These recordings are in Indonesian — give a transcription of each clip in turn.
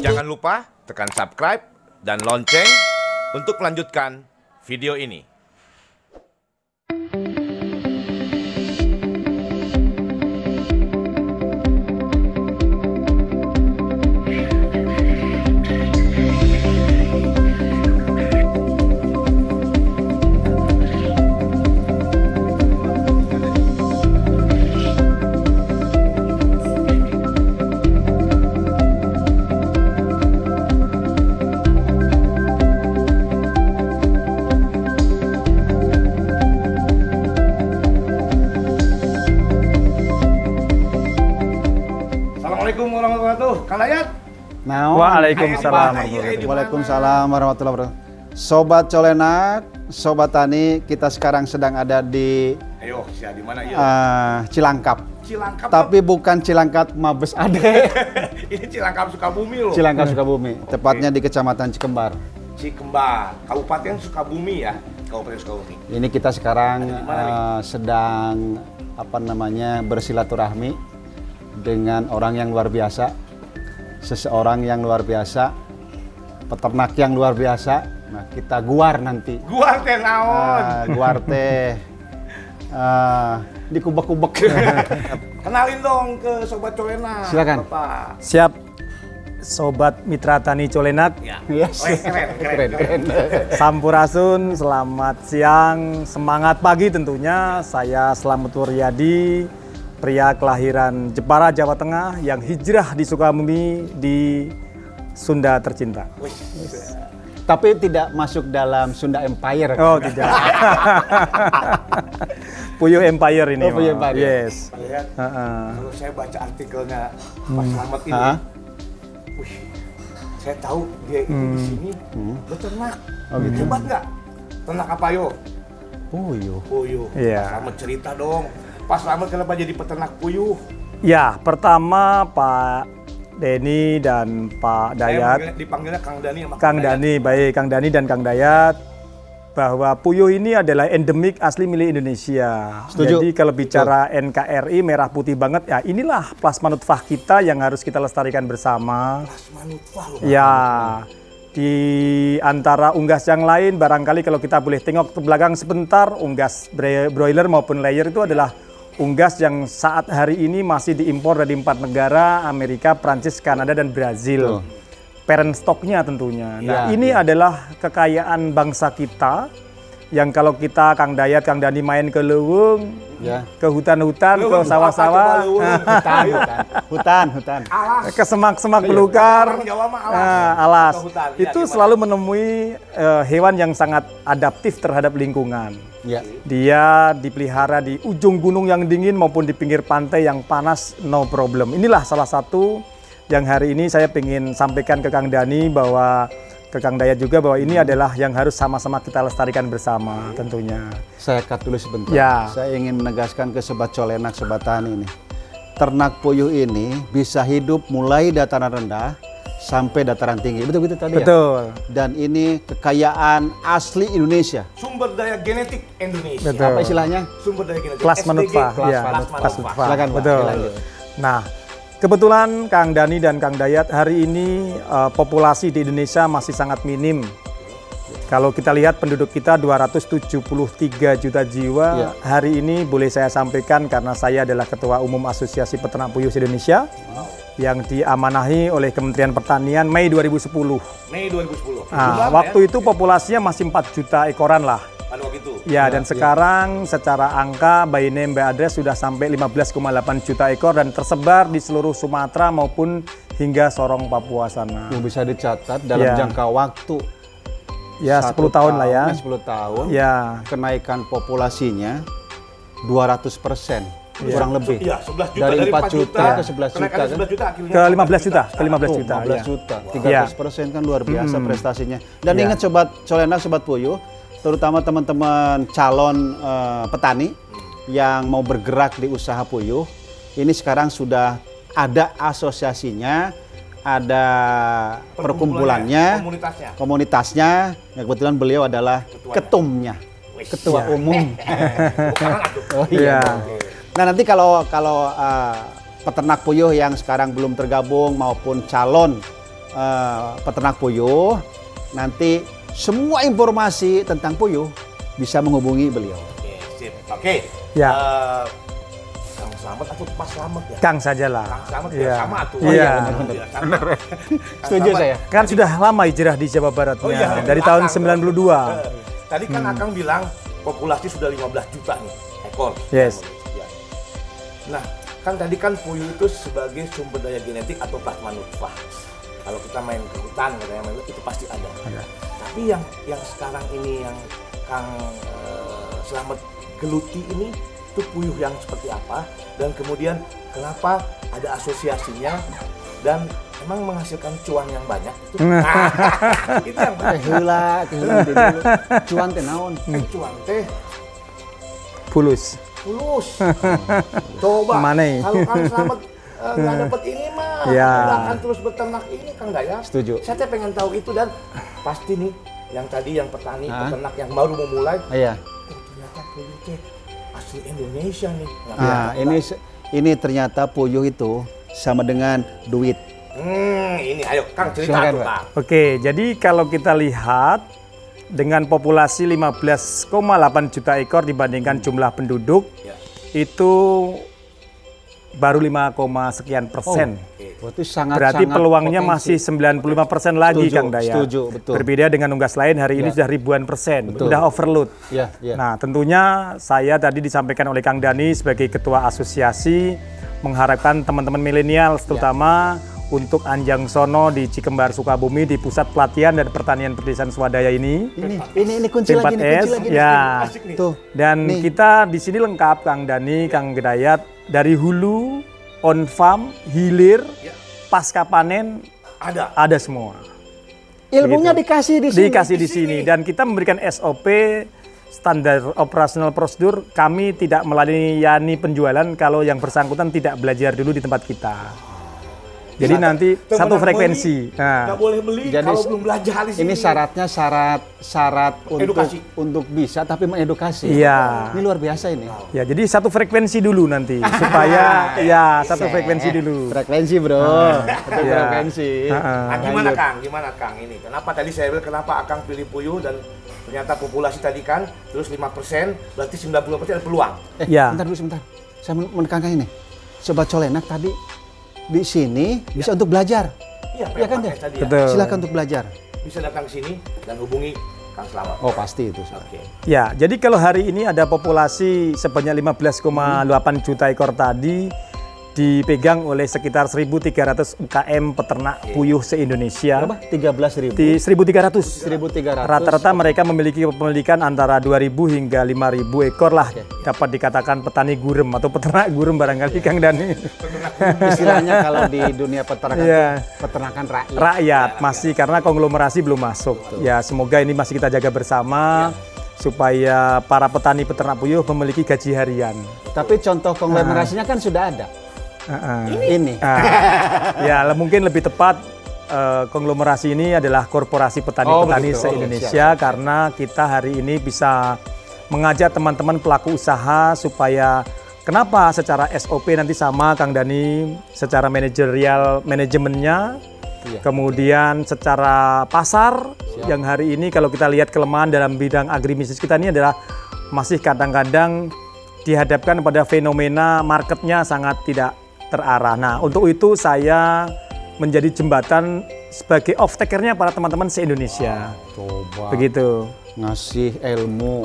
Jangan lupa tekan subscribe dan lonceng untuk melanjutkan video ini. Dayat. Naon? Waalaikumsalam. Waalaikumsalam warahmatullahi wabarakatuh. Sobat Colenak, Sobat Tani, kita sekarang sedang ada di Ayo, siapa di mana ya? eh, Cilangkap. Cilangkap. Tapi bukan Cilangkap Mabes Ade. ini Cilangkap Sukabumi loh. Cilangkap Sukabumi, tepatnya di Kecamatan Cikembar. Cikembar, Kabupaten Sukabumi ya. Kabupaten Sukabumi. Ini kita sekarang Ada di mana nih? eh, sedang apa namanya bersilaturahmi dengan orang yang luar biasa, seseorang yang luar biasa, peternak yang luar biasa. Nah, kita guar nanti. Gua teh naon. Ah, guar teh ah, dikubek-kubek. Kenalin dong ke Sobat Colena. Silakan. Bapak. Siap, Sobat Mitra Tani Colenak. Ya. Yes. Keren, keren, keren, keren. Sampurasun, selamat siang, semangat pagi tentunya. Saya Selamat Wuryadi, pria kelahiran Jepara, Jawa Tengah yang hijrah di Sukabumi di Sunda tercinta. Wih, Tapi tidak masuk dalam Sunda Empire. Oh tidak. Puyuh Empire ini. Oh, Puyuh. Empire. Yes. lihat Heeh. kalau saya baca artikelnya Pak Slamet ini. Ah. Wih, saya tahu dia itu di sini beternak. Oh, gitu. Hebat nggak? Ternak apa yo? Puyuh. Puyuh. Iya. Pak Slamet cerita dong. Pak Slamet kenapa jadi peternak puyuh? Ya, pertama Pak Denny dan Pak Saya Dayat. manggilnya- dipanggilnya Kang Dani sama Kang Dayat. Dani, baik Kang Dani dan Kang Dayat bahwa puyuh ini adalah endemik asli milik Indonesia. Setuju. Jadi kalau bicara NKRI merah putih banget ya inilah plasma nutfah kita yang harus kita lestarikan bersama. Plasma nutfah loh. Ya di antara unggas yang lain barangkali kalau kita boleh tengok ke belakang sebentar unggas broiler maupun layer itu adalah unggas yang saat hari ini masih diimpor dari empat negara Amerika, Prancis, Kanada dan Brazil. Parent stocknya tentunya. Nah Ya, ini adalah kekayaan bangsa kita yang kalau kita Kang Dayat, Kang Dani main ke Lewung, Ya. ke hutan-hutan, ke sawah-sawah? Hutan, hutan, hutan, hutan. Alas. ke semak-semak belukar, Jawa mah alas. Nah, alas. Ya, Itu gimana? selalu menemui eh, hewan yang sangat adaptif terhadap lingkungan. Ya. Dia dipelihara di ujung gunung yang dingin maupun di pinggir pantai yang panas, no problem. Inilah salah satu yang hari ini saya ingin sampaikan ke Kang Dani bahwa ke Kang Dayat juga bahwa ini adalah yang harus sama-sama kita lestarikan bersama tentunya. Saya cut dulu sebentar. Ya. Saya ingin menegaskan ke Sobat Colenak, Sobat Tani ini. Ternak puyuh ini bisa hidup mulai dataran rendah sampai dataran tinggi. Betul betul tadi ya? Betul. Dan ini kekayaan asli Indonesia. Sumber daya genetik Indonesia. Betul. Apa istilahnya? Sumber daya genetik. Plasma SDG, plasma ya. nutfah. Silakan, Pak. Betul. Nah, kebetulan Kang Dani dan Kang Dayat hari ini eh, populasi di Indonesia masih sangat minim. Kalau kita lihat penduduk kita 273 juta jiwa, Ya. hari ini boleh saya sampaikan karena saya adalah Ketua Umum Asosiasi Peternak Puyuh Indonesia yang diamanahi oleh Kementerian Pertanian Mei 2010. Mei 2010. Nah, Jumlah waktu ya? itu populasinya masih 4 juta ekoran lah. Itu. Ya, dan sekarang secara angka by name by address sudah sampai 15,8 juta ekor dan tersebar di seluruh Sumatera maupun hingga Sorong Papua sana. Yang bisa dicatat dalam Ya. jangka waktu Ya, satu 10 tahun lah ya. 10 tahun. Ya, Kenaikan populasinya 200 persen. Kurang lebih. Iya, 11 juta Dari 4 4 juta ke 11 juta, Kenaikannya kan? 11 juta akhirnya. ke 15 juta, ke 15 Tuh, juta. 15 ya. juta, Iya. 300 persen kan luar biasa prestasinya. Dan Iya. ingat sobat Colena, sobat Puyuh, terutama teman-teman calon eh, petani yang mau bergerak di usaha puyuh, ini sekarang sudah ada asosiasinya, ada perkumpulannya, Komunitasnya. komunitasnya. Ya, kebetulan beliau adalah Ketuanya. ketumnya. Wis. ketua umum. Bukan atuh. Oh iya. Iya. Nah nanti kalau kalau uh, peternak puyuh yang sekarang belum tergabung maupun calon uh, peternak puyuh, nanti semua informasi tentang puyuh bisa menghubungi beliau. Oke, sip. Oke. Ya. Eh, Kang Slamet atau Mas Slamet ya? Kang sajalah. Kang Slamet ya, Iya. sama. Iya. Oh, benar, benar. Kang Setuju saya. Kan sudah lama hijrah di Jawa Baratnya Oh iya, dari belakang. tahun 92. Eh, Tadi kan Akang bilang populasi sudah 15 juta nih ekor. Yes. Ya. Nah, kan tadi kan puyuh itu sebagai sumber daya genetik atau plasma nutfah. Kalau kita main ke hutan katanya main, itu pasti ada. Ada. Tapi yang yang sekarang ini yang Kang eh, Selamat geluti ini itu puyuh yang seperti apa dan kemudian kenapa ada asosiasinya dan emang menghasilkan cuan yang banyak itu. Nah, itu yang heula, dulu. Cuan teh naon? Eh, cuan teh Fulus. tulus. Coba. Kalau Kang Selamat eh, nggak dapat ini mah, Ya. nggak akan terus beternak ini Kang Dayat. Setuju. Saya teh pengen tahu itu dan pasti nih yang tadi yang petani Hah? peternak yang baru memulai, Iya. oh ternyata puyuh teh asli Indonesia nih. Nah, ini ini ternyata puyuh itu sama dengan duit. Hmm, ini ayo Kang cerita Silakan, tuh. Kang. Oke, jadi kalau kita lihat dengan populasi 15,8 juta ekor dibandingkan jumlah penduduk Ya. itu baru 5, sekian persen. Berarti sangat Berarti sangat peluangnya potensi. masih 95 persen lagi Setuju, Kang Daya. setuju, betul. Berbeda dengan unggas lain hari ini Ya. sudah ribuan persen, Betul. sudah overload. Iya, iya. Nah, tentunya saya tadi disampaikan oleh Kang Dani sebagai ketua asosiasi mengharapkan teman-teman milenial terutama untuk Anjang Sono di Cikembar Sukabumi di pusat pelatihan dan pertanian pedesaan swadaya ini. ini ini ini kunci P4S, lagi nih, kunci lagi. ya. Tuh. Dan Nih. kita di sini lengkap Kang Dani, Kang Gedayat dari hulu, on farm, hilir, Ya. pasca panen Ada. ada semua. Ilmunya dikasih di sini. Dikasih di sini dan kita memberikan SOP standar operasional prosedur kami tidak melayani penjualan kalau yang bersangkutan tidak belajar dulu di tempat kita. Jadi nanti Temenan satu beli, frekuensi. Nggak Nah, boleh beli Jadi kalau belum belajar di sini. Ini syaratnya syarat syarat untuk Edukasi. untuk bisa tapi mengedukasi. Iya. Ini luar biasa ini. ya jadi satu frekuensi dulu nanti supaya ya satu frekuensi dulu. Frekuensi, Bro. Satu Iya. frekuensi. Nah, gimana Lanjut. Kang? Gimana Kang ini? Kenapa tadi saya bilang kenapa Akang pilih puyuh dan ternyata populasi tadi kan terus 5% berarti 90% ada peluang. Eh, Ya. bentar dulu sebentar. Saya men- menekankan ini. Sobat Colenak tadi di sini bisa untuk belajar. Iya, Iya kan, Dek? tadi ya. Betul. Silakan untuk belajar. Bisa datang ke sini dan hubungi Kang Selamat. Oh, pasti itu. Oke. Ya, jadi kalau hari ini ada populasi sebanyak 15,8 juta ekor tadi dipegang oleh sekitar 1.300 UKM peternak puyuh se-Indonesia. Berapa? 13.000. Di 1.300. 1.300. Rata-rata mereka memiliki kepemilikan antara 2.000 hingga 5.000 ekor lah. Dapat dikatakan petani gurem atau peternak gurem barangkali Kang Dani. Istilahnya kalau di dunia peternakan Iya. peternakan rakyat. Rakyat masih karena konglomerasi belum masuk. Ya semoga ini masih kita jaga bersama supaya para petani peternak puyuh memiliki gaji harian. Tapi contoh konglomerasinya kan sudah ada. Heeh. Ini. Ah, ya mungkin lebih tepat eh, konglomerasi ini adalah korporasi petani-petani begitu. se-Indonesia karena kita hari ini bisa mengajak teman-teman pelaku usaha supaya kenapa secara SOP nanti sama Kang Dani secara manajerial manajemennya Iya. kemudian secara pasar yang hari ini kalau kita lihat kelemahan dalam bidang agribisnis kita ini adalah masih kadang-kadang dihadapkan pada fenomena marketnya sangat tidak terarah. Nah, untuk itu saya menjadi jembatan sebagai off takernya para teman-teman se-Indonesia. Coba Begitu. ngasih ilmu,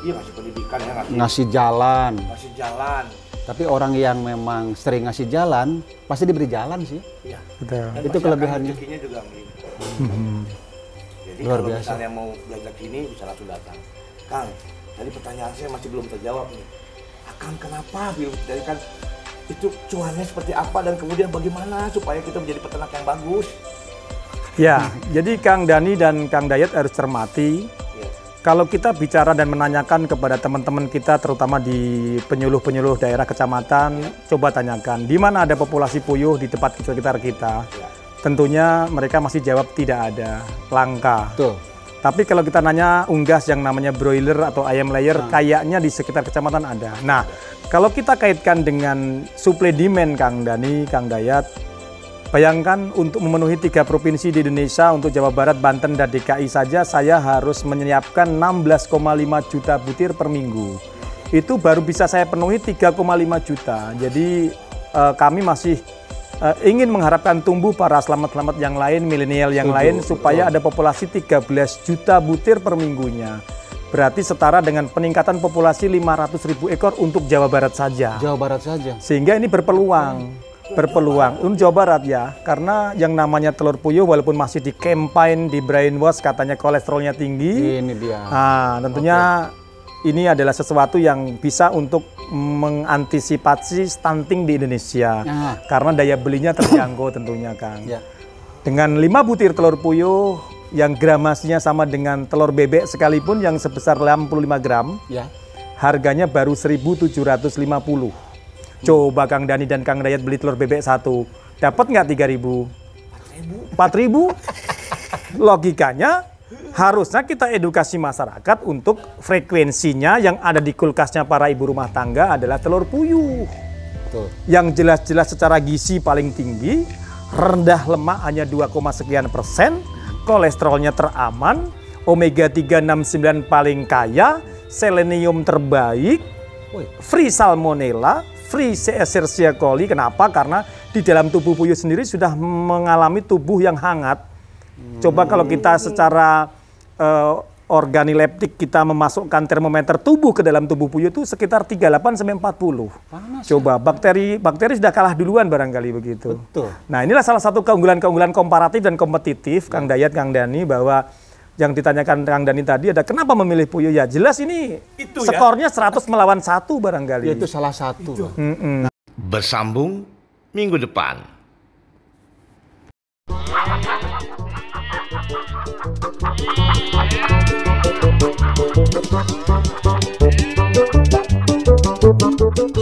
Iya ngasih pendidikan ya ngasih, ngasih jalan. ngasih jalan. Tapi orang yang memang sering ngasih jalan pasti diberi jalan sih. Iya. Betul. Dan Itu kelebihannya. rezekinya juga melimpah. Jadi Luar kalau biasa. misalnya mau belajar gini bisa langsung datang. Kang, tadi pertanyaan saya masih belum terjawab nih. Akang kenapa? Bill? Jadi kan itu cuannya seperti apa dan kemudian bagaimana supaya kita menjadi peternak yang bagus? Ya, jadi Kang Dani dan Kang Dayat harus cermati Ya. Kalau kita bicara dan menanyakan kepada teman-teman kita, terutama di penyuluh-penyuluh daerah kecamatan, coba tanyakan di mana ada populasi puyuh di tempat sekitar kita. Ya. Tentunya mereka masih jawab tidak ada, langka. Betul. Tapi kalau kita nanya unggas yang namanya broiler atau ayam layer, kayaknya di sekitar kecamatan ada. Nah, kalau kita kaitkan dengan suplai demand Kang Dani, Kang Dayat, bayangkan untuk memenuhi tiga provinsi di Indonesia, untuk Jawa Barat, Banten, dan DKI saja, saya harus menyiapkan 16,5 juta butir per minggu. Itu baru bisa saya penuhi 3,5 juta. Jadi eh, kami masih eh, ingin mengharapkan tumbuh para selamat-selamat yang lain, milenial yang lain, supaya ada populasi 13 juta butir per minggunya. Berarti setara dengan peningkatan populasi 500 ribu ekor untuk Jawa Barat saja. Jawa Barat saja. Sehingga ini berpeluang, berpeluang untuk Jawa Barat ya, karena yang namanya telur puyuh walaupun masih di campaign, di brainwash katanya kolesterolnya tinggi. Ini dia. Nah, tentunya ini adalah sesuatu yang bisa untuk mengantisipasi stunting di Indonesia. Ah. Karena daya belinya terjangkau tentunya, Kang. Ya. Dengan 5 butir telur puyuh yang gramasinya sama dengan telur bebek sekalipun yang sebesar 55 gram, Ya. harganya baru 1.750. Coba Kang Dani dan Kang Dayat beli telur bebek satu, dapat nggak 3.000? 4.000? Logikanya harusnya kita edukasi masyarakat untuk frekuensinya yang ada di kulkasnya para ibu rumah tangga adalah telur puyuh. Betul. Yang jelas-jelas secara gizi paling tinggi, rendah lemak hanya 2, sekian persen, kolesterolnya teraman, omega 369 paling kaya, selenium terbaik, free salmonella, free Escherichia coli. Kenapa? Karena di dalam tubuh puyuh sendiri sudah mengalami tubuh yang hangat. Coba kalau kita secara eh, organoleptik kita memasukkan termometer tubuh ke dalam tubuh puyuh itu sekitar 38 sampai 40. Coba bakteri bakteri sudah kalah duluan barangkali begitu. Betul. Nah, inilah salah satu keunggulan-keunggulan komparatif dan kompetitif Kang Dayat, Kang Dani bahwa yang ditanyakan Kang Dani tadi ada kenapa memilih puyuh ya jelas ini Itu ya. skornya 100 melawan satu barangkali. Ya, itu salah satu. Bersambung minggu depan.